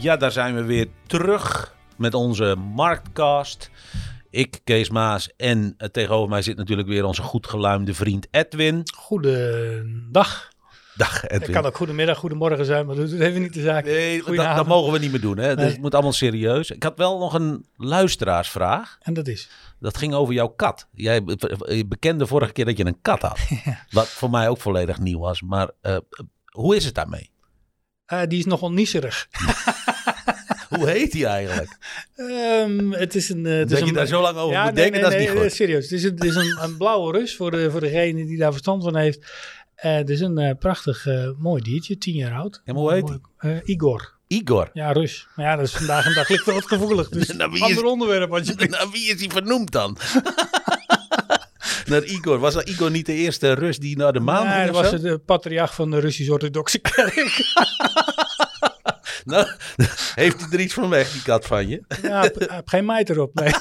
Ja, daar zijn we weer terug met onze Marktcast. Ik, Kees Maas en eh, tegenover mij zit natuurlijk weer onze goed geluimde vriend Edwin. Goedendag. Dag Het Edwin. kan ook goedemiddag, goedemorgen zijn, maar dat doet even niet de zaak. Nee, dat, mogen we niet meer doen. Hè? Dus het moet allemaal serieus. Ik had wel nog een luisteraarsvraag. En dat is. Dat ging over jouw kat. Jij bekende vorige keer dat je een kat had. Wat voor mij ook volledig nieuw was. Maar eh, hoe is het daarmee? Eh, die is nogal niezerig. Hoe heet hij eigenlijk? Ehm, het is een... eh, het is dat je een, daar zo lang over ja, moet nee, denken, nee, dat is nee, niet goed. serieus. Het is, een, het is een, een blauwe rus voor, de, voor degene die daar verstand van heeft. Eh, het is een prachtig mooi diertje, tien jaar oud. En hoe heet eh, Igor. Igor. Ja, Rus. Maar ja, dat is vandaag een dag ligt wat gevoelig. Dus Nou, is- ander onderwerp alsjeblieft. Naar wie is hij vernoemd dan? Naar Igor. Was dat Igor niet de eerste Rus die naar de maan Nee, ging of was zo? de patriarch van de Russisch-Orthodoxe kerk. Nou, heeft hij er iets van weg, die kat van je? ja, heeft geen meid erop, nee.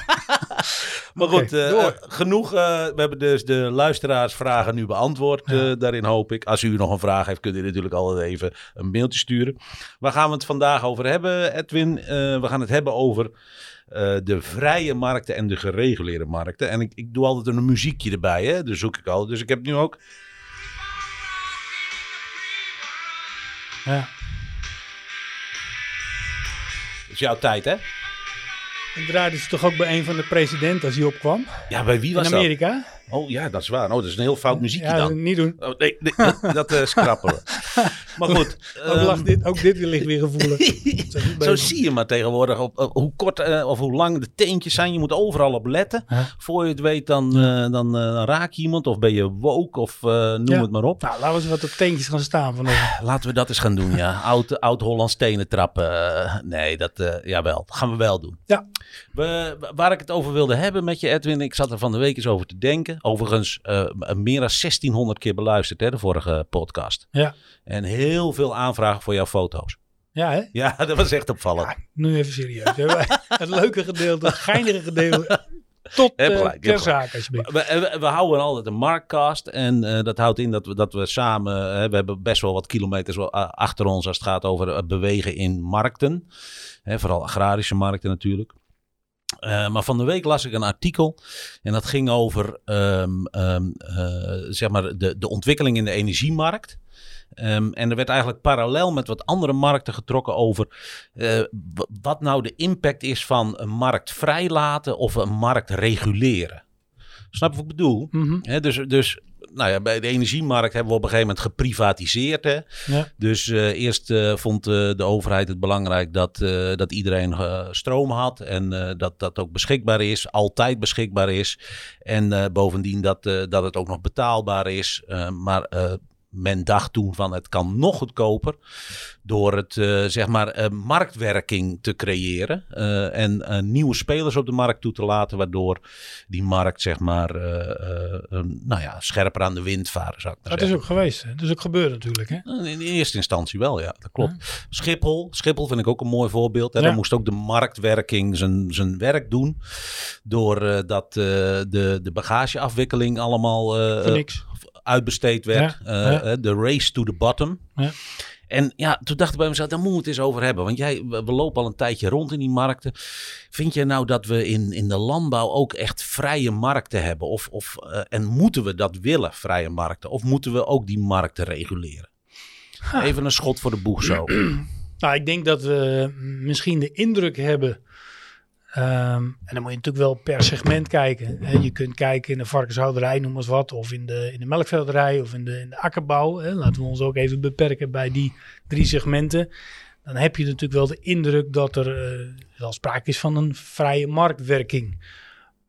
Maar goed, eh, eh, genoeg. eh, we hebben dus de luisteraarsvragen nu beantwoord. daarin hoop ik. Als u nog een vraag heeft, kunt u natuurlijk altijd even een mailtje sturen. Waar gaan we het vandaag over hebben, Edwin? We gaan het hebben over eh, de vrije markten en de gereguleerde markten. En ik, ik doe altijd een muziekje erbij, hè? Dus zoek ik al. Dus ik heb nu ook. Ja. Het is jouw tijd, hè? En draaide ze toch ook bij een van de presidenten als hij opkwam? Ja, bij wie was in dat? Oh ja, dat is waar. Oh, dat is een heel fout muziekje ja, dan. niet doen. Oh, nee, nee, dat, dat eh, schrappen we. Maar goed. Ook, ehm, dit, ook dit ligt weer gevoelig. Zo zie je maar tegenwoordig op, op hoe kort eh, of hoe lang de teentjes zijn. Je moet overal op letten. Voor je het weet, dan, eh, dan, eh, raak je iemand of ben je woke of eh, noem Ja. het maar op. Nou, laten we eens wat op teentjes gaan staan vandaag. Laten we dat eens gaan doen, ja. Oud, oud Hollands stenen trappen. eh, nee, dat, eh jawel, dat gaan we wel doen. Ja. We, waar ik het over wilde hebben met je, Edwin. Ik zat er van de week eens over te denken. Overigens, eh, meer dan 1600 keer beluisterd, hè, de vorige podcast. Ja. En heel veel aanvragen voor jouw foto's. Ja, hè? Ja, dat was echt opvallend. Ja, nu even serieus. Het leuke gedeelte, het geinige gedeelte. Tot uh, gelijk, heb ter zake, alsjeblieft. We, we, we houden altijd een marktcast. En eh, dat houdt in dat we, dat we samen. eh, we hebben best wel wat kilometers achter ons als het gaat over het bewegen in markten. Hè, vooral agrarische markten natuurlijk. Eh, maar van de week las ik een artikel. En dat ging over ehm, ehm, eh, zeg maar de, de ontwikkeling in de energiemarkt. Ehm, en er werd eigenlijk parallel met wat andere markten getrokken over eh, wat nou de impact is van een markt vrijlaten of een markt reguleren. Snap je wat ik bedoel? Mhm. Dus, dus nou ja, bij de energiemarkt hebben we op een gegeven moment geprivatiseerd. Hè? Ja. Dus eh, eerst eh, vond eh, de overheid het belangrijk dat, dat iedereen stroom had. En dat dat ook beschikbaar is, altijd beschikbaar is. En bovendien dat, dat het ook nog betaalbaar is. Maar men dacht toen van het kan nog goedkoper. Door het, eh, zeg maar, eh, marktwerking te creëren. eh, en nieuwe spelers op de markt toe te laten. Waardoor die markt, zeg maar, nou ja, scherper aan de wind varen, zou ik maar Dat zeggen. is ook geweest. Hè? Dat is ook gebeurd natuurlijk. Hè? In in eerste instantie wel, ja, dat klopt. Schiphol, Schiphol vind ik ook een mooi voorbeeld. Hè. Ja. Daar moest ook de marktwerking zijn, zijn werk doen. Doordat dat de, de bagageafwikkeling allemaal Voor niks. Uitbesteed werd. Ja, Eh, ja. eh, De race to the bottom. Ja. En ja, toen dacht ik bij mezelf, daar moeten we het eens over hebben. Want jij, we, we lopen al een tijdje rond in die markten. Vind je nou dat we in, in de landbouw ook echt vrije markten hebben? Of, of, eh, en moeten we dat willen, vrije markten? Of moeten we ook die markten reguleren? Even een schot voor de boeg zo. Nou, ik denk dat we misschien de indruk hebben. Ehm, en dan moet je natuurlijk wel per segment kijken. Je kunt kijken in de varkenshouderij, noem maar eens wat. Of in de, in de melkveehouderij of in de, in de akkerbouw. Laten we ons ook even beperken bij die drie segmenten. Dan heb je natuurlijk wel de indruk dat er eh, wel sprake is van een vrije marktwerking.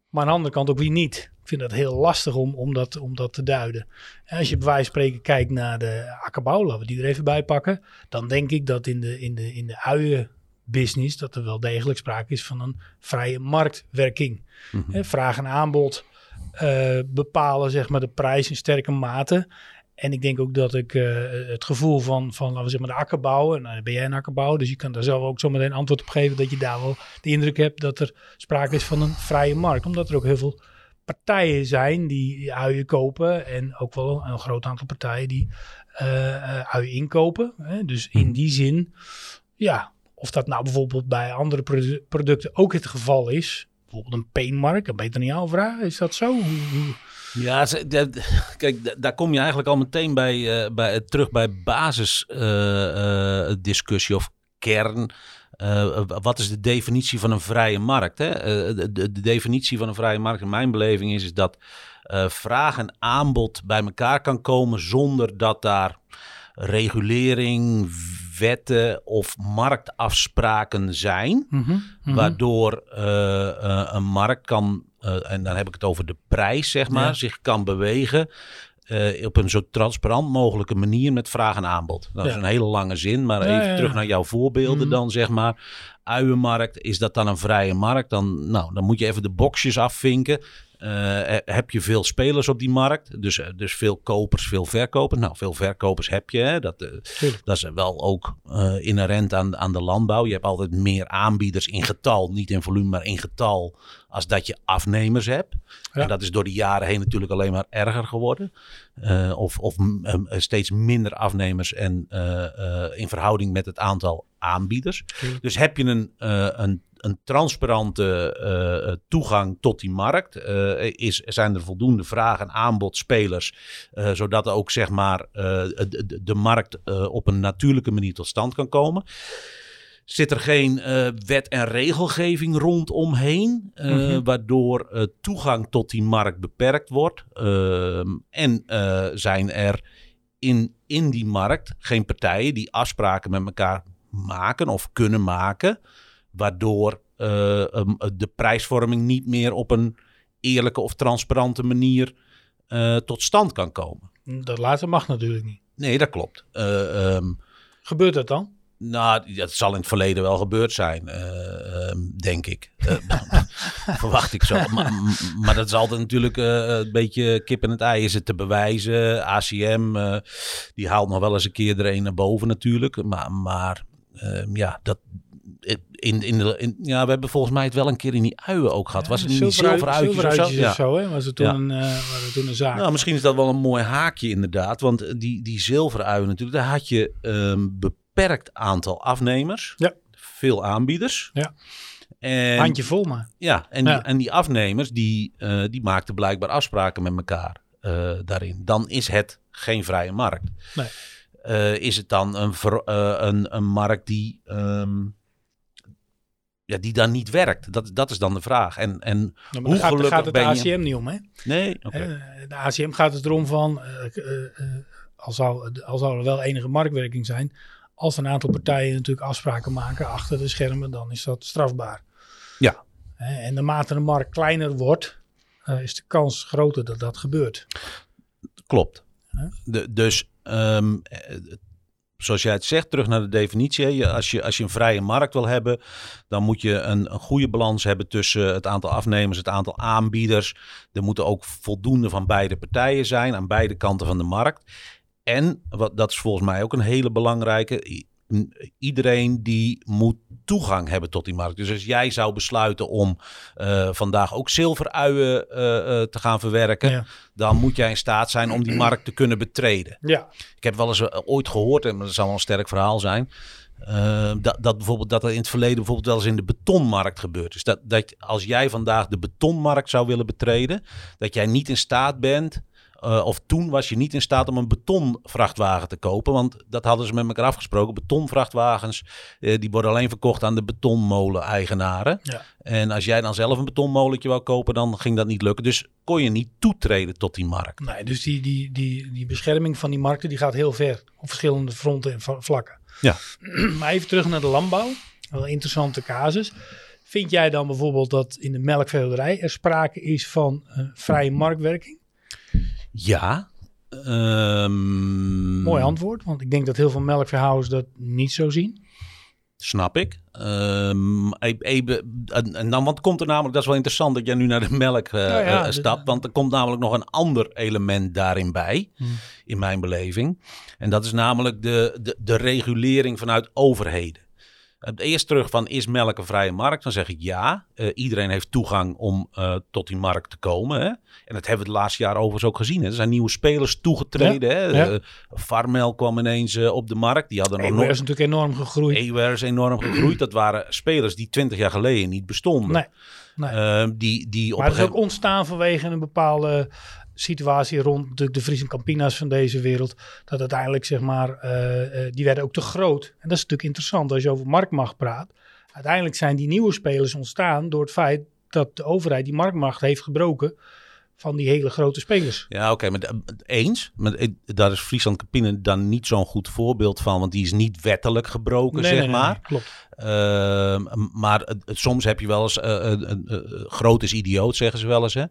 Maar aan de andere kant ook weer niet. Ik vind dat heel lastig om, om, dat, om dat te duiden. En als je bij wijze van spreken kijkt naar de akkerbouw, laten we die er even bij pakken. Dan denk ik dat in de, in de, in de uienbusiness dat er wel degelijk sprake is van een vrije marktwerking. Mhm. Vraag en aanbod eh, bepalen zeg maar de prijs in sterke mate. En ik denk ook dat ik eh, het gevoel van, van laten we zeggen, maar de akkerbouw, en nou ben jij een akkerbouw, dus je kan daar zelf ook zo meteen antwoord op geven dat je daar wel de indruk hebt dat er sprake is van een vrije markt. Omdat er ook heel veel partijen zijn die uien kopen en ook wel een groot aantal partijen die eh, uien inkopen. Hè? Dus in die zin, ja, Of dat nou bijvoorbeeld bij andere produ- producten ook het geval is. Bijvoorbeeld een peenmarkt, dat dan niet jou. Is dat zo? Ja, kijk, da- daar kom je eigenlijk al meteen bij, eh, bij, terug bij basisdiscussie of kern. Eh, wat is de definitie van een vrije markt? Hè? Eh, de, de, de definitie van een vrije markt in mijn beleving is, is dat eh, vraag en aanbod bij elkaar kan komen zonder dat daar regulering, wetten of marktafspraken zijn. Mhm, mhm. Waardoor eh, eh, een markt kan, eh, en dan heb ik het over de prijs, zeg maar, Ja. zich kan bewegen. op een zo transparant mogelijke manier met vraag en aanbod. Dat is een hele lange zin, maar Ja, even terug naar jouw voorbeelden Mhm. dan, zeg maar. Uienmarkt, is dat dan een vrije markt? Dan, nou, dan moet je even de boxjes afvinken. Eh, heb je veel spelers op die markt? Dus, eh, dus veel kopers, veel verkopers. Nou, veel verkopers heb je. Hè? Dat, eh, dat is wel ook eh, inherent aan, aan de landbouw. Je hebt altijd meer aanbieders in getal, niet in volume, maar in getal, als dat je afnemers hebt. Ja. En dat is door de jaren heen natuurlijk alleen maar erger geworden. Eh, of of mm, eh, steeds minder afnemers en eh, eh, in verhouding met het aantal aanbieders. Dus heb je een, eh, een, een transparante eh, toegang tot die markt, eh, is, zijn er voldoende vraag en aanbod spelers, eh, zodat ook zeg maar eh, de, de- markt eh, op een natuurlijke manier tot stand kan komen. Zit er geen eh, wet en regelgeving rondomheen, eh, Mhm. waardoor eh, toegang tot die markt beperkt wordt? Ehm, en eh, zijn er in, in die markt geen partijen die afspraken met elkaar maken of kunnen maken, waardoor eh, um, de prijsvorming niet meer op een eerlijke of transparante manier eh, tot stand kan komen? Dat laatste mag natuurlijk niet. Nee, dat klopt. Eh, ehm, Gebeurt dat dan? nou, dat zal in het verleden wel gebeurd zijn, eh, ehm, denk ik. Verwacht ik zo. Maar, maar dat is altijd natuurlijk een beetje kip en het ei. Is het te bewijzen? ACM, die haalt nog wel eens een keer er een naar boven natuurlijk. Maar, maar ehm, ja, dat... In, in de, in, ja, we hebben volgens mij het wel een keer in die uien ook gehad. Was het niet zilveruitjes of zo? Ja. of zo, hè? Was het toen, Ja. een, eh, was het toen een zaak? Nou, misschien is dat wel een mooi haakje inderdaad. Want eh, die, die zilveren uien natuurlijk, daar had je een beperkt aantal afnemers. Ja. Veel aanbieders. Ja. En, Handje vol maar. Ja, en, Die, en die afnemers die, eh, die maakten blijkbaar afspraken met elkaar daarin. Dan is het geen vrije markt. Nee. Is het dan een, ver- een, een markt die, ehm, ja, die dan niet werkt? Dat, dat is dan de vraag. En, en maar Hoe gaat, gelukkig gaat het de je? ACM niet om, hè? nee. Eh, De ACM gaat het erom van, eh, al, zou, al zou er wel enige marktwerking zijn, als een aantal partijen natuurlijk afspraken maken achter de schermen, dan is dat strafbaar. Ja. En naarmate de markt kleiner wordt, is de kans groter dat dat gebeurt. Klopt. De, dus ehm, eh, zoals jij het zegt, terug naar de definitie. als, je, als je een vrije markt wil hebben, dan moet je een, een goede balans hebben tussen het aantal afnemers, het aantal aanbieders. Er moeten ook voldoende van beide partijen zijn, aan beide kanten van de markt. En, wat, dat is volgens mij ook een hele belangrijke, iedereen die moet toegang hebben tot die markt. Dus als jij zou besluiten om eh, vandaag ook zilveruien eh, eh, te gaan verwerken, Ja. dan moet jij in staat zijn om die markt te kunnen betreden. Ja, Ik heb wel eens ooit gehoord, en dat zal wel een sterk verhaal zijn, dat, dat bijvoorbeeld dat er in het verleden bijvoorbeeld wel eens in de betonmarkt gebeurd is. Dat, dat als jij vandaag de betonmarkt zou willen betreden, dat jij niet in staat bent. Eh, of toen was je niet in staat om een betonvrachtwagen te kopen. Want dat hadden ze met elkaar afgesproken. Betonvrachtwagens eh, die worden alleen verkocht aan de betonmolen-eigenaren. Ja. En als jij dan zelf een betonmolentje wou kopen, dan ging dat niet lukken. Dus kon je niet toetreden tot die markt. nee, dus die, die, die, die bescherming van die markten die gaat heel ver op verschillende fronten en vlakken. Ja. maar even terug naar de landbouw. Wel een interessante casus. Vind jij dan bijvoorbeeld dat in de melkveehouderij er sprake is van eh, vrije marktwerking? Ja. Ehm, Mooi antwoord, want ik denk dat heel veel melkveehouders dat niet zo zien. Snap ik. Ehm, e- even- en, dan, want komt er namelijk, dat is wel interessant dat jij nu naar de melk eh, Ja, ja, eh, de- stapt. Want er komt namelijk nog een ander element daarin bij, Hmm. in mijn beleving. En dat is namelijk de, de, de regulering vanuit overheden. Uh, eerst terug van is melk een vrije markt? Dan zeg ik ja. Uh, iedereen heeft toegang om uh, tot die markt te komen. Hè? En dat hebben we het laatste jaar overigens ook gezien. Hè? Er zijn nieuwe spelers toegetreden. Hè? Ja. Farmel kwam ineens op de markt. Die hadden nog is natuurlijk enorm gegroeid. Ewer is enorm gegroeid. Dat waren spelers die twintig jaar geleden niet bestonden. Nee. Nee. Ehm, die, die maar het is ook ontstaan vanwege een bepaalde situatie rond de, de Fries en Campina's van deze wereld. Dat uiteindelijk, zeg maar, uh, uh, die werden ook te groot. En dat is natuurlijk interessant als je over marktmacht praat. Uiteindelijk zijn die nieuwe spelers ontstaan door het feit dat de overheid die marktmacht heeft gebroken van die hele grote spelers. Ja, oké, okay, maar eens. Maar daar is Friesland Campina dan niet zo'n goed voorbeeld van, want die is niet wettelijk gebroken, nee, zeg nee, maar. Nee, klopt. Uh, maar soms heb je wel eens, uh, uh, groot is idioot zeggen ze wel eens, hè?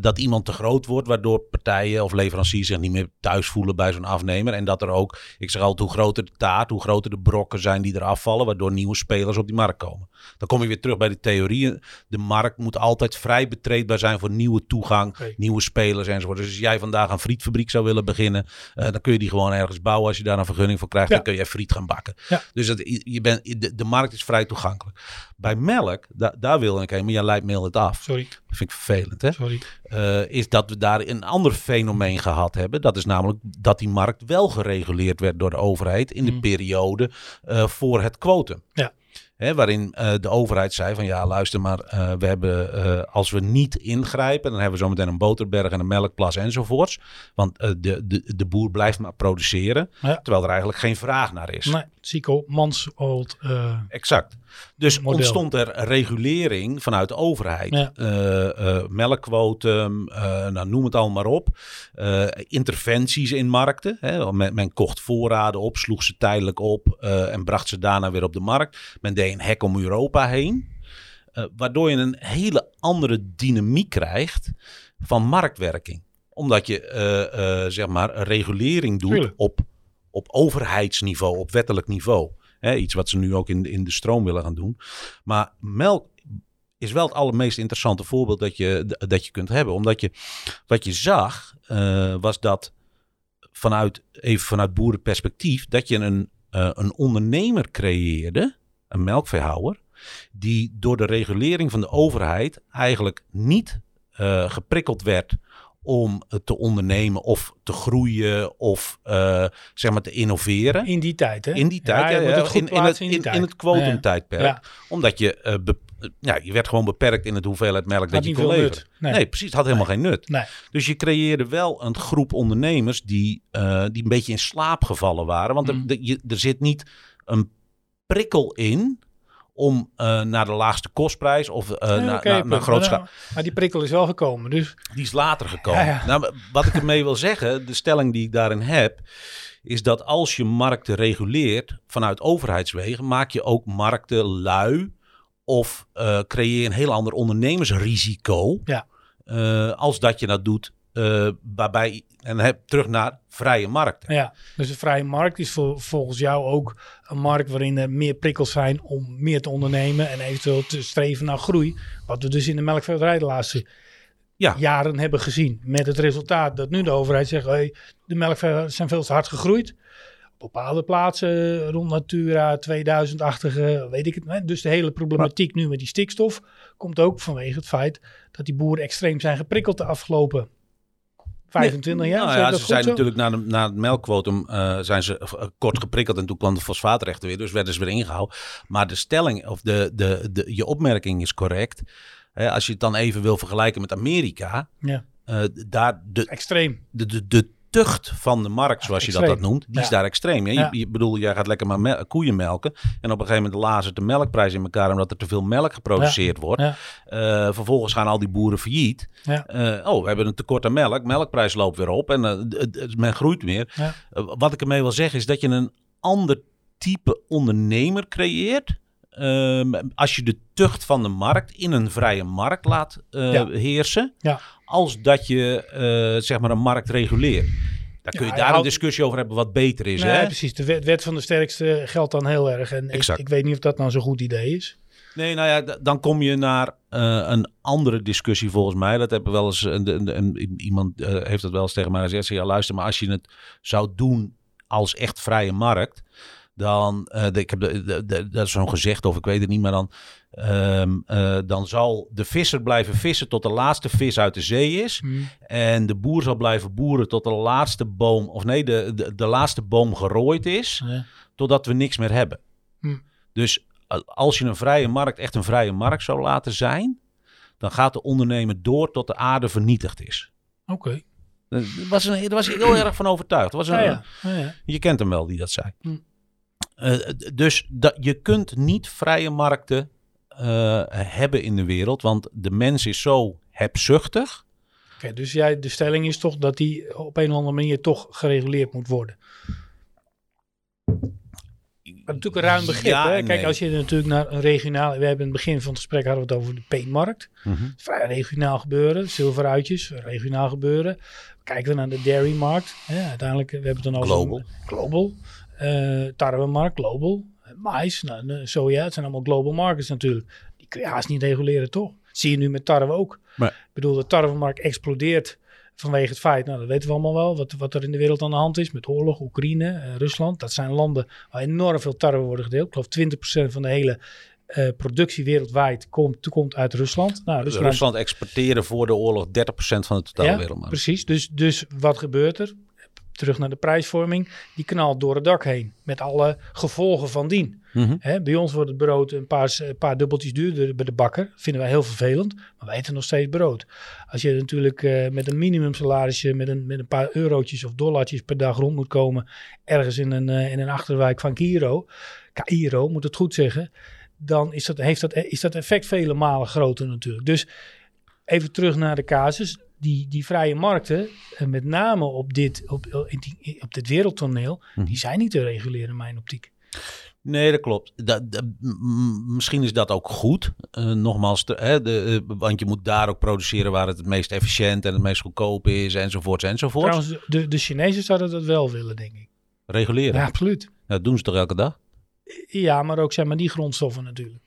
dat iemand te groot wordt, waardoor partijen of leveranciers zich niet meer thuis voelen bij zo'n afnemer. En dat er ook, ik zeg altijd, hoe groter de taart, hoe groter de brokken zijn die er afvallen, waardoor nieuwe spelers op die markt komen. Dan kom je weer terug bij de theorieën. De markt moet altijd vrij betreedbaar zijn voor nieuwe toegang, okay. nieuwe spelers enzovoort. Dus als jij vandaag een frietfabriek zou willen beginnen, dan kun je die gewoon ergens bouwen. Als je daar een vergunning voor krijgt, ja. dan kun je friet gaan bakken. Ja. Dus dat, je bent, de, de markt markt is vrij toegankelijk. Bij melk, da daar wil ik heen, maar jij leidt mail het af. Sorry. Dat vind ik vervelend, hè? Sorry. Uh, is dat we daar een ander fenomeen gehad hebben. Dat is namelijk dat die markt wel gereguleerd werd door de overheid in de Mm. periode uh, voor het quotum. Ja. Hè, waarin uh, de overheid zei van ja, luister maar, uh, we hebben, uh, als we niet ingrijpen, dan hebben we zometeen een boterberg en een melkplas enzovoorts. Want de, de, de boer blijft maar produceren, Ja. terwijl er eigenlijk geen vraag naar is. Nee, Zico, Mansold. eh Exact. Dus Model. ontstond er regulering vanuit de overheid. Ja. Eh, eh, melkquotum, nou, noem het allemaal maar op. Interventies in markten. Hè. Men, men kocht voorraden op, sloeg ze tijdelijk op en bracht ze daarna weer op de markt. Men deed een hek om Europa heen. Waardoor je een hele andere dynamiek krijgt van marktwerking. Omdat je zeg maar regulering doet Tuurlijk. op, op overheidsniveau, op wettelijk niveau. Iets wat ze nu ook in, in de stroom willen gaan doen. Maar melk is wel het allermeest interessante voorbeeld dat je, dat je kunt hebben. Omdat je, wat je zag, uh, was dat vanuit, even vanuit boerenperspectief, dat je een, uh, een ondernemer creëerde, een melkveehouder, die door de regulering van de overheid eigenlijk niet uh, geprikkeld werd om te ondernemen of te groeien of uh, zeg maar te innoveren. In die tijd, hè? In die tijd, ja, ja, het in, in, het, in, in, in het quotumtijdperk. Ja. Omdat je, uh, be, ja, je werd gewoon beperkt in het hoeveelheid melk dat je kon leveren. Nee. nee. precies. Het had helemaal nee. geen nut. Nee. Dus je creëerde wel een groep ondernemers die, uh, die een beetje in slaap gevallen waren. Want Mm. er, je, er zit niet een prikkel in om uh, naar de laagste kostprijs of uh, ja, naar, okay, naar, grootschaal. Maar, die prikkel is wel gekomen, dus... Die is later gekomen. Ja, ja. Nou, wat ik ermee wil zeggen, de stelling die ik daarin heb, is dat als je markten reguleert vanuit overheidswegen, maak je ook markten lui of uh, creëer je een heel ander ondernemersrisico. Ja. als dat je dat doet uh, waarbij, en heb terug naar vrije markten. Ja, dus een vrije markt is vol, volgens jou ook een markt waarin er meer prikkels zijn om meer te ondernemen en eventueel te streven naar groei. Wat we dus in de melkveehouderij de laatste ja. jaren hebben gezien. Met het resultaat dat nu de overheid zegt, hey, de melkveehouders zijn veel te hard gegroeid. Op bepaalde plaatsen rond Natura 2000-achtige, weet ik het. Hè? Dus de hele problematiek nu met die stikstof komt ook vanwege het feit dat die boeren extreem zijn geprikkeld de afgelopen 25 jaar. Nou ja, ze zijn zo? natuurlijk na, de, na het melkquotum uh, zijn ze uh, kort geprikkeld en toen kwam de fosfaatrechten weer, dus werden ze weer ingehouden. Maar de stelling of de, de, de, je opmerking is correct. Als je het dan even wil vergelijken met Amerika, ja. uh, daar de, extreem. De, de, de tucht van de markt, zoals je dat, dat noemt, die ja. is daar extreem. Je, ja. je, bedoel, jij gaat lekker maar koeien melken. En op een gegeven moment lazen de melkprijs in elkaar omdat er te veel melk geproduceerd wordt. Uh, vervolgens gaan al die boeren failliet. Uh, oh, we hebben een tekort aan melk. Melkprijs loopt weer op en uh, men groeit meer. wat ik ermee wil zeggen is dat je een ander type ondernemer creëert. Um, als je de tucht van de markt in een vrije markt laat heersen. Ja als dat je uh, zeg maar een markt reguleert. Daar kun je ja, daar houdt... een discussie over hebben wat beter is. Nee, hè? precies. De wet, wet, van de sterkste geldt dan heel erg. En ik, ik, weet niet of dat nou zo'n goed idee is. Nee, nou ja, dan kom je naar uh, een andere discussie volgens mij. Dat hebben wel eens een, een, een, iemand heeft dat wel eens tegen mij gezegd. Ja, luister, maar als je het zou doen als echt vrije markt, dan, uh, de, ik heb de, dat is zo'n gezegd of ik weet het niet, maar dan, um, uh, dan zal de visser blijven vissen tot de laatste vis uit de zee is. Mm. En de boer zal blijven boeren tot de laatste boom, of nee, de, de, de laatste boom gerooid is, Ja. totdat we niks meer hebben. Hm. Dus uh, als je een vrije markt echt een vrije markt zou laten zijn, dan gaat de ondernemer door tot de aarde vernietigd is. Oké. Daar was, een, was ik heel erg van overtuigd. Dat was een, Ja, ja. Ja, ja. Je kent hem wel die dat zei. Hm. Eh, dus dat, je kunt niet vrije markten eh, hebben in de wereld, want de mens is zo hebzuchtig. Oké, dus jij, de stelling is toch dat die op een of andere manier toch gereguleerd moet worden. Natuurlijk een ruim begrip. Ja hè? Kijk, nee. als je natuurlijk naar een regionaal... We hebben in het begin van het gesprek hadden we het over de peenmarkt. Mhm. Vrij regionaal gebeuren. Zilveruitjes, regionaal gebeuren. Kijken we naar de dairymarkt. Hè? Uiteindelijk, we hebben het dan over... Global. Global. Eh tarwemarkt, global. Mais, nou, soja. Het zijn allemaal global markets natuurlijk. Die kun je haast niet reguleren, toch? zie je nu met tarwe ook. Ik bedoel, de tarwemarkt explodeert vanwege het feit, nou dat weten we allemaal wel, wat, wat er in de wereld aan de hand is met oorlog, Oekraïne, eh, Rusland. Dat zijn landen waar enorm veel tarwe worden gedeeld. Ik geloof 20% van de hele eh, productie wereldwijd komt, komt uit Rusland. Nou, Rusland, Rusland exporteerde voor de oorlog 30% van de totale ja, wereldmarkt. precies. Dus, dus wat gebeurt er? Terug naar de prijsvorming. Die knalt door het dak heen. Met alle gevolgen van dien. Mhm. Bij ons wordt het brood een paar, een paar dubbeltjes duurder bij de bakker. Vinden wij heel vervelend. Maar wij eten nog steeds brood. Als je natuurlijk eh, met een minimumsalarisje, met een, met een paar eurotjes of dollartjes per dag rond moet komen. Ergens in een, eh, in een achterwijk van Cairo. Cairo, moet het goed zeggen. Dan is dat, heeft dat, is dat effect vele malen groter natuurlijk. Dus even terug naar de casus. Die, die vrije markten, en met name op dit, op, in die- op dit wereldtoneel, Mhm. die zijn niet te reguleren in mijn optiek. Nee, dat klopt. Dat, misschien is dat ook goed. Eh, nogmaals, hè, de, eh, want je moet daar ook produceren waar het het meest efficiënt en het meest goedkoop is, enzovoort, enzovoort. Trouwens, de, de Chinezen zouden dat wel willen, denk ik. Reguleren. Ja, absoluut. Dat doen ze toch elke dag? Ja, maar ook zeg maar die grondstoffen natuurlijk.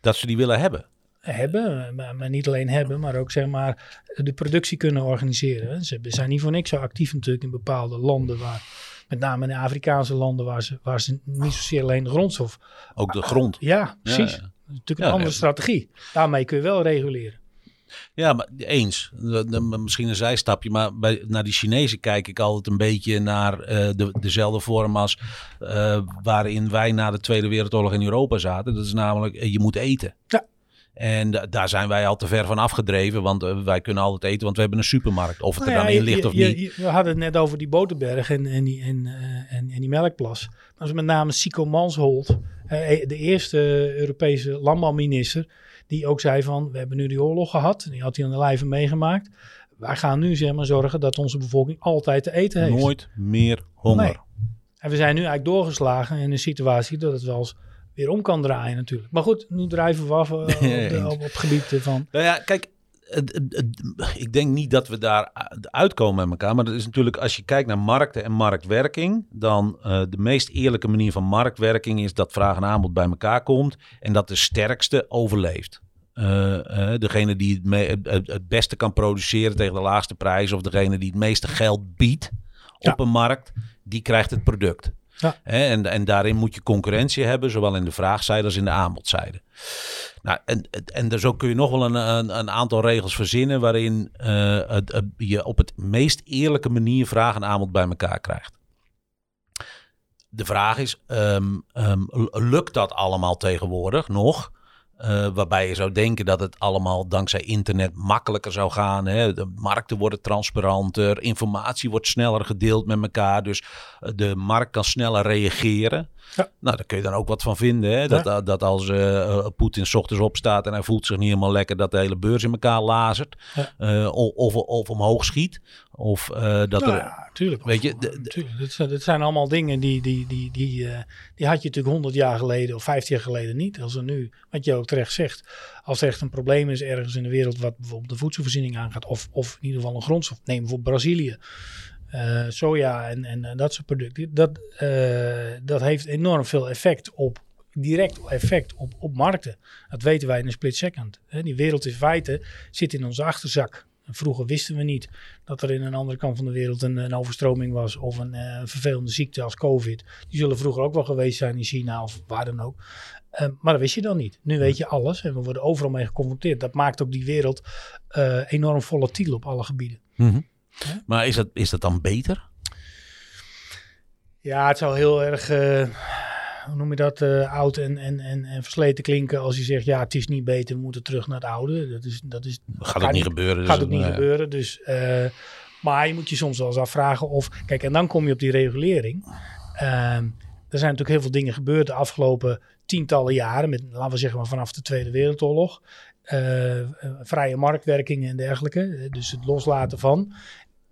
Dat ze die willen hebben. Hebben, maar, maar niet alleen hebben, maar ook zeg maar de productie kunnen organiseren. Ze zijn niet voor niks zo actief natuurlijk in bepaalde landen waar, met name in de Afrikaanse landen waar ze, waar ze niet zozeer alleen de grondstof. Ook de grond. Ja, precies. Ja, natuurlijk een Ja, andere strategie. Daarmee kun je wel reguleren. Ja, maar eens. Misschien een zijstapje, maar bij, naar die Chinezen kijk ik altijd een beetje naar eh, de, dezelfde vorm als eh, waarin wij na de Tweede Wereldoorlog in Europa zaten. Dat is namelijk, eh, je moet eten. Ja. En da- daar zijn wij al te ver van afgedreven, want eh, wij kunnen altijd eten, want we hebben een supermarkt. Of het er Nou dan ja, in ligt je- of niet. je- we hadden het net over die Boterberg en, en, die, en, eh, en, en die melkplas. Maar dat is met name Sico Mansholt, eh, de eerste Europese landbouwminister, die ook zei van, we hebben nu die oorlog gehad. Die had hij aan de lijve meegemaakt. Wij gaan nu zeg maar zorgen dat onze bevolking altijd te eten heeft. Nooit meer honger. Nee. En we zijn nu eigenlijk doorgeslagen in een situatie dat het wel eens weer om kan draaien natuurlijk. Maar goed, nu drijven we af eh, op, de, op, op gebied van... Nou ja, kijk, ik denk niet dat we daar uitkomen met elkaar. Maar dat is natuurlijk, als je kijkt naar markten en marktwerking, dan eh, de meest eerlijke manier van marktwerking is dat vraag en aanbod bij elkaar komt en dat de sterkste overleeft. Eh, degene die het, me- het- het, het beste kan produceren tegen de laagste prijs, of degene die het meeste geld biedt Ja. op een markt, die krijgt het product. En, en daarin moet je concurrentie hebben, zowel in de vraagzijde als in de aanbodzijde. Nou, en, en dus kun je nog wel een, een, een aantal regels verzinnen waarin eh, je op het meest eerlijke manier vraag en aanbod bij elkaar krijgt. De vraag is, ehm, ehm, lukt dat allemaal tegenwoordig nog? Eh, waarbij je zou denken dat het allemaal dankzij internet makkelijker zou gaan. Hè? De markten worden transparanter, informatie wordt sneller gedeeld met elkaar. Dus eh, de markt kan sneller reageren. Ja. Nou, daar kun je dan ook wat van vinden. Hè? Dat, dat, dat als eh, eh, Poetin 's ochtends opstaat en hij voelt zich niet helemaal lekker, dat de hele beurs in elkaar lazert. Ja. Eh, of, of, omhoog schiet. Of dat Nou er. ja, tuurlijk. weet je. Dat, zijn, dat zijn allemaal dingen die, die, die, die, die had je natuurlijk 100 jaar geleden of 50 jaar geleden niet. Als er nu, wat je ook terecht zegt, als er echt een probleem is ergens in de wereld wat bijvoorbeeld de voedselvoorziening aangaat, of, of in ieder geval een grondstof, neem bijvoorbeeld Brazilië. Eh, soja en, en, dat soort producten. Dat, eh, dat heeft enorm veel effect op, direct effect op, op markten. Dat weten wij in een split second. Hè. Die wereld in feite zit in onze achterzak. Vroeger wisten we niet dat er in een andere kant van de wereld een, een overstroming was of een uh, vervelende ziekte als COVID. Die zullen vroeger ook wel geweest zijn in China of waar dan ook. Maar dat wist je dan niet. Nu weet je alles en we worden overal mee geconfronteerd. Dat maakt ook die wereld enorm volatiel op alle gebieden. Mm. Ja? Maar is dat, is dat dan beter? Ja, het zou heel erg hoe noem je dat, uh, oud en, en, en, en versleten klinken als je zegt, ja, het is niet beter, we moeten terug naar het oude. Dat, is, dat, is, gaat ook niet gebeuren. Dus gaat ook niet gebeuren. Dus, uh, maar je moet je soms wel eens afvragen of, kijk, en dan kom je op die regulering. Uh, er zijn natuurlijk heel veel dingen gebeurd de afgelopen tientallen jaren, met, laten we zeggen maar vanaf de Tweede Wereldoorlog. Uh, vrije marktwerking en dergelijke. Dus het loslaten van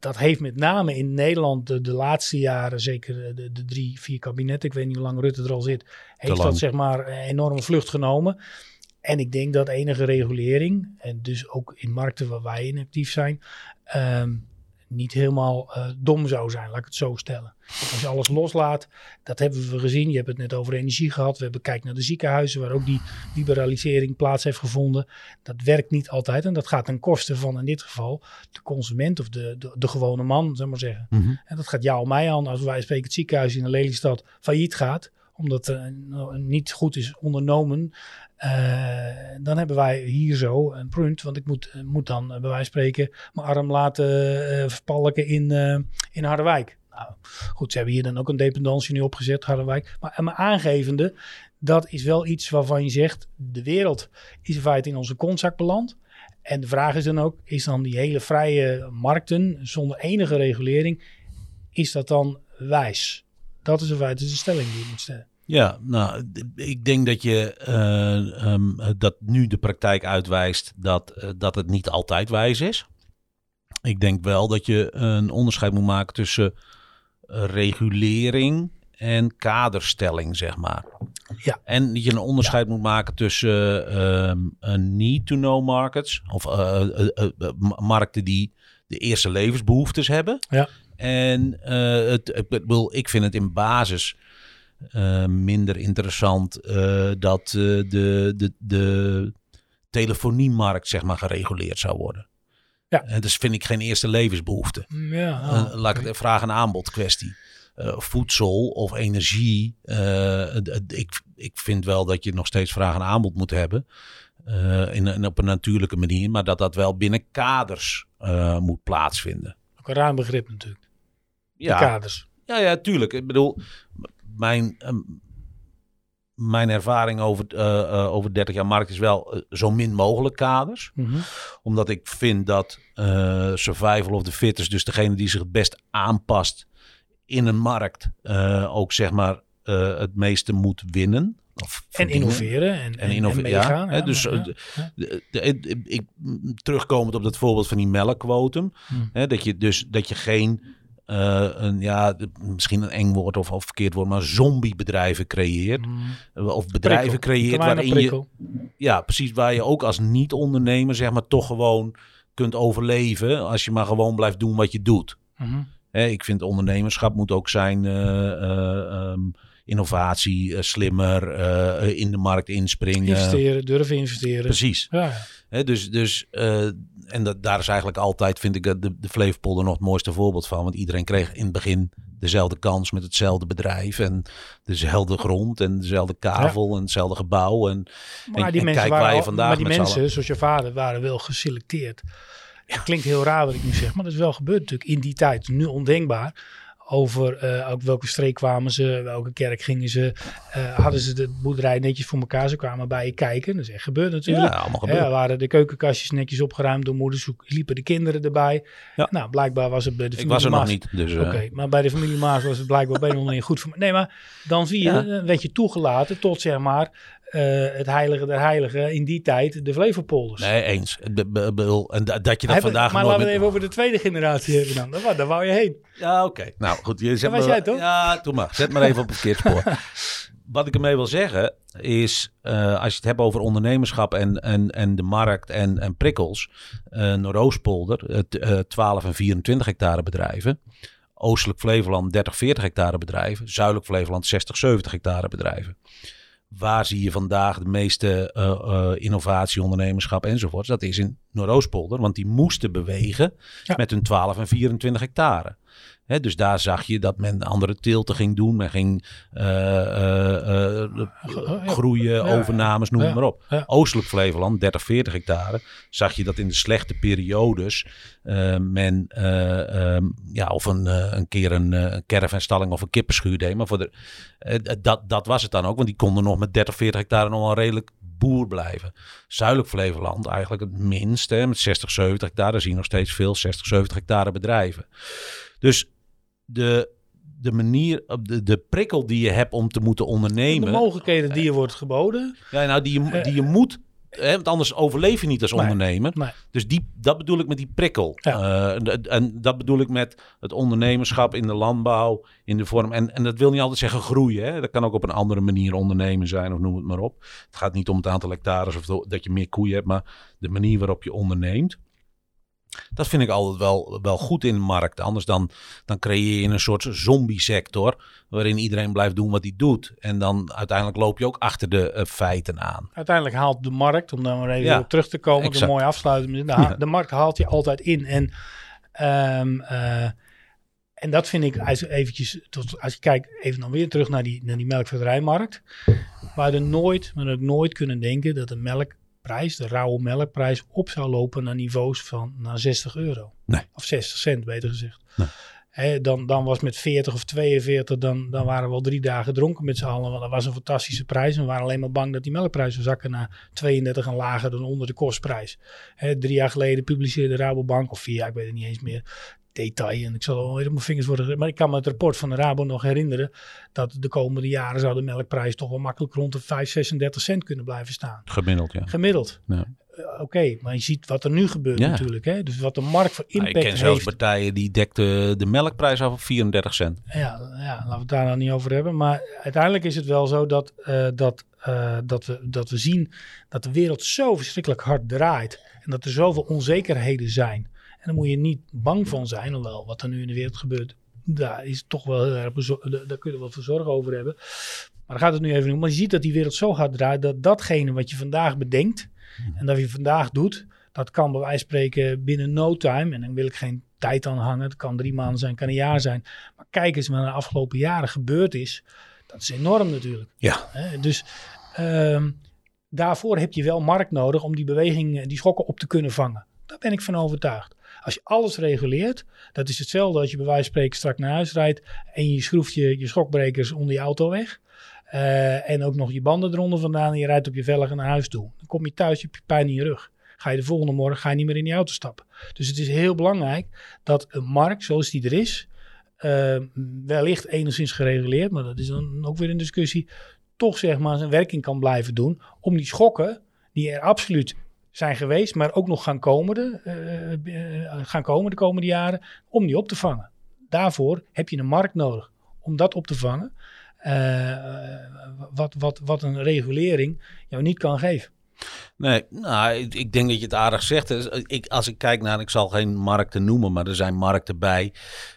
dat heeft met name in Nederland de, de laatste jaren, zeker de, de, drie, vier kabinetten, ik weet niet hoe lang Rutte er al zit, heeft dat zeg maar een enorme vlucht genomen. En ik denk dat enige regulering, en dus ook in markten waar wij in actief zijn, um, niet helemaal uh, dom zou zijn, laat ik het zo stellen. Als je alles loslaat, dat hebben we gezien. Je hebt het net over energie gehad. We hebben kijken naar de ziekenhuizen, waar ook die liberalisering plaats heeft gevonden. Dat werkt niet altijd en dat gaat ten koste van in dit geval de consument of de, de, de gewone man, zeg maar zeggen. Mm -hmm. En dat gaat jou of mij aan als wij spreken het ziekenhuis in de Lelystad failliet gaat omdat het uh, niet goed is ondernomen. Uh, dan hebben wij hier zo een punt, want ik moet, moet dan bij wijze van spreken mijn arm laten verpalken in, in Harderwijk. Nou, goed, ze hebben hier dan ook een dependantie nu opgezet, Harderwijk. Maar, maar aangevende, dat is wel iets waarvan je zegt, de wereld is in feite in onze kontzak beland. En de vraag is dan ook, is dan die hele vrije markten zonder enige regulering, is dat dan wijs? Dat is in feite de stelling die je moet stellen. Ja, nou, ik denk dat je uh, um, dat nu de praktijk uitwijst dat, uh, dat het niet altijd wijs is. Ik denk wel dat je een onderscheid moet maken tussen regulering en kaderstelling, zeg maar. Ja. En dat je een onderscheid ja. moet maken tussen uh, need-to-know markets, of uh, markten die de eerste levensbehoeftes hebben. Ja. En het, ik, bedoel, ik vind het in basis uh, minder interessant uh, dat uh, de, de, de telefoniemarkt zeg maar gereguleerd zou worden. Ja. En dus vind ik geen eerste levensbehoefte. Ja, oh, laat ik het vraag- en aanbod kwestie. voedsel of energie. ik, ik vind wel dat je nog steeds vraag en aanbod moet hebben. in, in, op een natuurlijke manier. Maar dat dat wel binnen kaders moet plaatsvinden. Ook een ruim begrip natuurlijk. Ja, de kaders. Ja, ja, tuurlijk. Ik bedoel, mijn, um, mijn ervaring over, uh, uh, over 30 jaar markt is wel uh, zo min mogelijk kaders. Mm -hmm. Omdat ik vind dat survival of the fittest, dus degene die zich het best aanpast in een markt, ook zeg maar het meeste moet winnen. Of en innoveren en, en, innoveren. En meegaan, ja, ja, dus ja, ja. De, de, de, ik, terugkomend op dat voorbeeld van die melkquotum. Hmm. Hè, dat, je dus, dat je geen uh, een, ja, misschien een eng woord of, of verkeerd woord, maar zombiebedrijven creëert. Hmm. Of bedrijven prikkel. creëert waarin je... Ja, precies, waar je ook als niet-ondernemer zeg maar toch gewoon kunt overleven als je maar gewoon blijft doen wat je doet. Hè, ik vind ondernemerschap moet ook zijn uh, uh, um, innovatie, slimmer, in de markt inspringen. Investeren, durven investeren. Precies. Ja. Dus dus en dat, daar is eigenlijk altijd, vind ik, de, de Flevopolder nog het mooiste voorbeeld van. Want iedereen kreeg in het begin dezelfde kans met hetzelfde bedrijf. En dezelfde grond en dezelfde kavel ja. en hetzelfde gebouw. En, maar en, die en mensen kijk waar je vandaag Maar die met mensen, zoals je vader, waren wel geselecteerd. Het klinkt heel raar wat ik nu zeg, maar dat is wel gebeurd natuurlijk in die tijd. Nu ondenkbaar over uh, ook welke streek kwamen ze, welke kerk gingen ze. Uh, hadden ze de boerderij netjes voor elkaar, ze kwamen bij je kijken. Dat is echt gebeurd natuurlijk. Ja, allemaal gebeurd. Ja, waren de keukenkastjes netjes opgeruimd door moeders, liepen de kinderen erbij. Ja. Nou, blijkbaar was het bij de Ik familie was er nog niet. Dus, uh, Oké, okay, maar bij de familie Maas was het blijkbaar een andere manier goed voor Nee, maar dan zie je, Ja. dan werd je toegelaten tot zeg maar uh, het heilige der heiligen in die tijd, de Flevopolders. Nee, eens. En da- dat je dat vandaag maar laten we het even over de tweede generatie hebben dan. Daar, daar wou je heen. Ja, oké. Nou goed, je zet was jij toch? Ja, doe maar. Zet maar even op het verkeerd spoor. Wat ik ermee wil zeggen is, eh, als je het hebt over ondernemerschap en, en, en de markt en, en prikkels. eh Noordoostpolder, het, eh, 12 en 24 hectare bedrijven. Oostelijk Flevoland 30, 40 hectare bedrijven. Zuidelijk Flevoland 60, 70 hectare bedrijven. Waar zie je vandaag de meeste uh, uh, innovatie, ondernemerschap enzovoorts? Dat is in Noordoostpolder, want die moesten bewegen ja. met hun 12 en 24 hectare dus daar zag je dat men andere teelten ging doen. Men ging uh, uh, groeien, overnames, noem maar op. Oostelijk Flevoland, 30, 40 hectare, zag je dat in de slechte periodes men um, ja, of een, een keer een, een of een kippenschuur deed. Maar voor de, dat, dat was het dan ook, want die konden nog met 30, 40 hectare nog wel redelijk boer blijven. Zuidelijk Flevoland eigenlijk het minste, met 60, 70 hectare. Zie je nog steeds veel 60, 70 hectare bedrijven. Dus de, de manier, de, de prikkel die je hebt om te moeten ondernemen. De mogelijkheden die je wordt geboden. Ja, nou, die je, die je moet. Hè, want anders overleef je niet als ondernemer. Dus die, dat bedoel ik met die prikkel. Ja. Uh, en dat bedoel ik met het ondernemerschap in de landbouw, in de vorm. En, en dat wil niet altijd zeggen groeien. Hè. Dat kan ook op een andere manier ondernemen zijn, of noem het maar op. Het gaat niet om het aantal hectares of dat je meer koeien hebt, maar de manier waarop je onderneemt. Dat vind ik altijd wel, wel goed in de markt. Anders dan, dan creëer je een soort zombie-sector. waarin iedereen blijft doen wat hij doet. En dan uiteindelijk loop je ook achter de uh, feiten aan. Uiteindelijk haalt de markt, om daar maar even op terug te komen. Exact. Een mooi afsluiten. De, de, markt haalt je altijd in. En, um, uh, en dat vind ik, als, eventjes, tot, als je kijkt, even dan weer terug naar die, naar die melkveterijmarkt. Waar er nooit, maar ook nooit kunnen denken dat de melk prijs, de rauwe melkprijs, op zou lopen naar niveaus van naar 60 euro. Nee. Of 60 cent, beter gezegd. Nee. dan, dan was met 40 of 42, dan, dan waren we al drie dagen dronken met z'n allen. Want dat was een fantastische prijs. We waren alleen maar bang dat die melkprijzen zakken naar 32 en lager dan onder de kostprijs. drie jaar geleden publiceerde Rabobank, of vier jaar, ik weet het niet eens meer detail. En ik zal al mijn vingers worden. Maar ik kan me het rapport van de Rabo nog herinneren. Dat de komende jaren zou de melkprijs toch wel makkelijk rond de 5, 36 cent kunnen blijven staan. Gemiddeld, ja. Gemiddeld. Ja. Uh, Oké, maar je ziet wat er nu gebeurt ja. natuurlijk. Hè? Dus wat de markt voor impact heeft. ik ken zelfs partijen die dekten de melkprijs af op 34 cent. Ja, ja, laten we het daar nou niet over hebben. Maar uiteindelijk is het wel zo dat, uh, dat, uh, dat, we, dat we zien dat de wereld zo verschrikkelijk hard draait. En dat er zoveel onzekerheden zijn. En daar moet je niet bang van zijn, hoewel wat er nu in de wereld gebeurt, daar is toch wel heel erg daar kun je wel voor zorgen over hebben. Maar daar gaat het nu even om. Maar je ziet dat die wereld zo gaat draaien dat datgene wat je vandaag bedenkt mhm. en dat je vandaag doet, dat kan bij wijze van spreken binnen no time. En dan wil ik geen tijd aan hangen. Het kan drie maanden zijn, kan een jaar zijn. Maar kijk eens wat er de afgelopen jaren gebeurd is. Dat is enorm natuurlijk. Ja. Dus um, daarvoor heb je wel markt nodig om die beweging, die schokken op te kunnen vangen. Daar ben ik van overtuigd. Als je alles reguleert, dat is hetzelfde als je bij wijze van spreken strak naar huis rijdt en je schroeft je, je schokbrekers onder je auto weg. Uh, en ook nog je banden eronder vandaan en je rijdt op je velgen naar huis toe. Dan kom je thuis, je pijn in je rug. Ga je de volgende morgen ga je niet meer in die auto stappen. Dus het is heel belangrijk dat een markt zoals die er is, uh, wellicht enigszins gereguleerd, maar dat is dan ook weer een discussie, toch zeg maar zijn werking kan blijven doen om die schokken die er absoluut zijn geweest, maar ook nog gaan komen, de, uh, gaan komen de komende jaren, om die op te vangen. Daarvoor heb je een markt nodig om dat op te vangen, uh, wat, wat, wat een regulering jou niet kan geven. Nee, nou, ik, ik, denk dat je het aardig zegt. Ik, als ik kijk naar, ik zal geen markten noemen, maar er zijn markten bij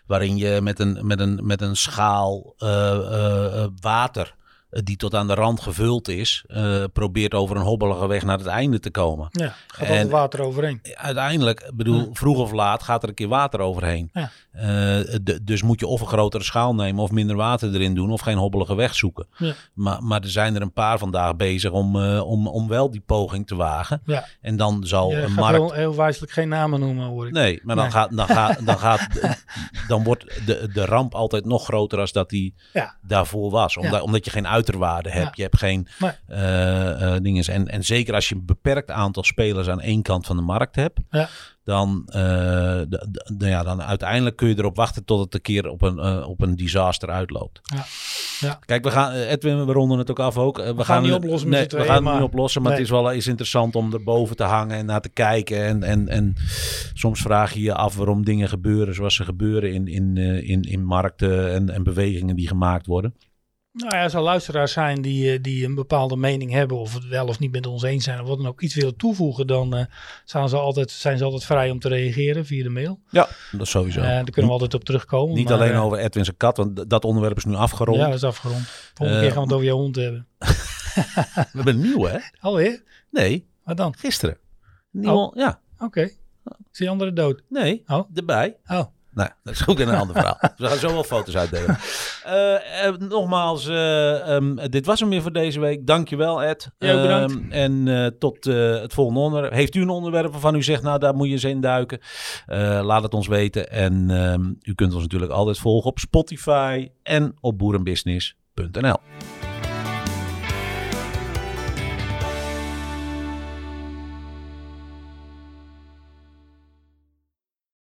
waarin je met een, met een, met een schaal water eh, die tot aan de rand gevuld is, uh, probeert over een hobbelige weg naar het einde te komen. Ja, gaat er water overheen. Uiteindelijk, bedoel, vroeg of laat gaat er een keer water overheen. Ja. Uh, dus moet je of een grotere schaal nemen of minder water erin doen of geen hobbelige weg zoeken. Ja. Maar, maar er zijn er een paar vandaag bezig om, uh, om, om wel die poging te wagen. Ja. En dan zal je een markt... Heel, heel wijselijk geen namen noemen hoor ik. Nee, maar dan, Gaat, dan, gaat, dan, gaat, dan wordt de, de ramp altijd nog groter als dat die daarvoor was. Omdat, omdat je geen uit uiterwaarde hebt. Je hebt geen uh, dingen. En, en zeker als je een beperkt aantal spelers aan één kant van de markt hebt. Ja. Dan, de, ja, dan uiteindelijk kun je erop wachten tot het een keer op een, op een disaster uitloopt. Ja. Ja. Kijk, we gaan, Edwin, we ronden het ook af ook. We, we gaan, niet oplossen nee, We gaan het niet oplossen, maar het is wel is interessant om erboven te hangen en naar te kijken. En, en, en soms vraag je je af waarom dingen gebeuren zoals ze gebeuren in, in, in, in markten en, en bewegingen die gemaakt worden. Nou ja, als er luisteraars zijn die, eh, die een bepaalde mening hebben, of het wel of niet met ons eens zijn, of wat dan ook iets willen toevoegen, dan uh, zijn, ze altijd, zijn ze altijd vrij om te reageren via de mail. Ja, dat is sowieso. Uh, daar kunnen we altijd op terugkomen. Niet alleen over Edwin zijn kat, want dat onderwerp is nu afgerond. Ja, dat is afgerond. Volgende keer gaan we het over jouw hond hebben. We hebben een nieuwe, hè? Alweer? Nee, Wat dan? gisteren. Nieuwe, ja. Oké. Is die andere dood? Nee, Oh. erbij. Oh. Nee, dat is ook een ander verhaal. We gaan zo wel foto's uitdelen. Eh, eh, nogmaals, eh, ehm, dit was hem weer voor deze week. Dankjewel Ed. Ja, bedankt. Ehm, en eh, tot eh, het volgende onderwerp. Heeft u een onderwerp waarvan u zegt, nou daar moet je eens in duiken? Eh, laat het ons weten. En ehm, u kunt ons natuurlijk altijd volgen op Spotify en op boerenbusiness.nl.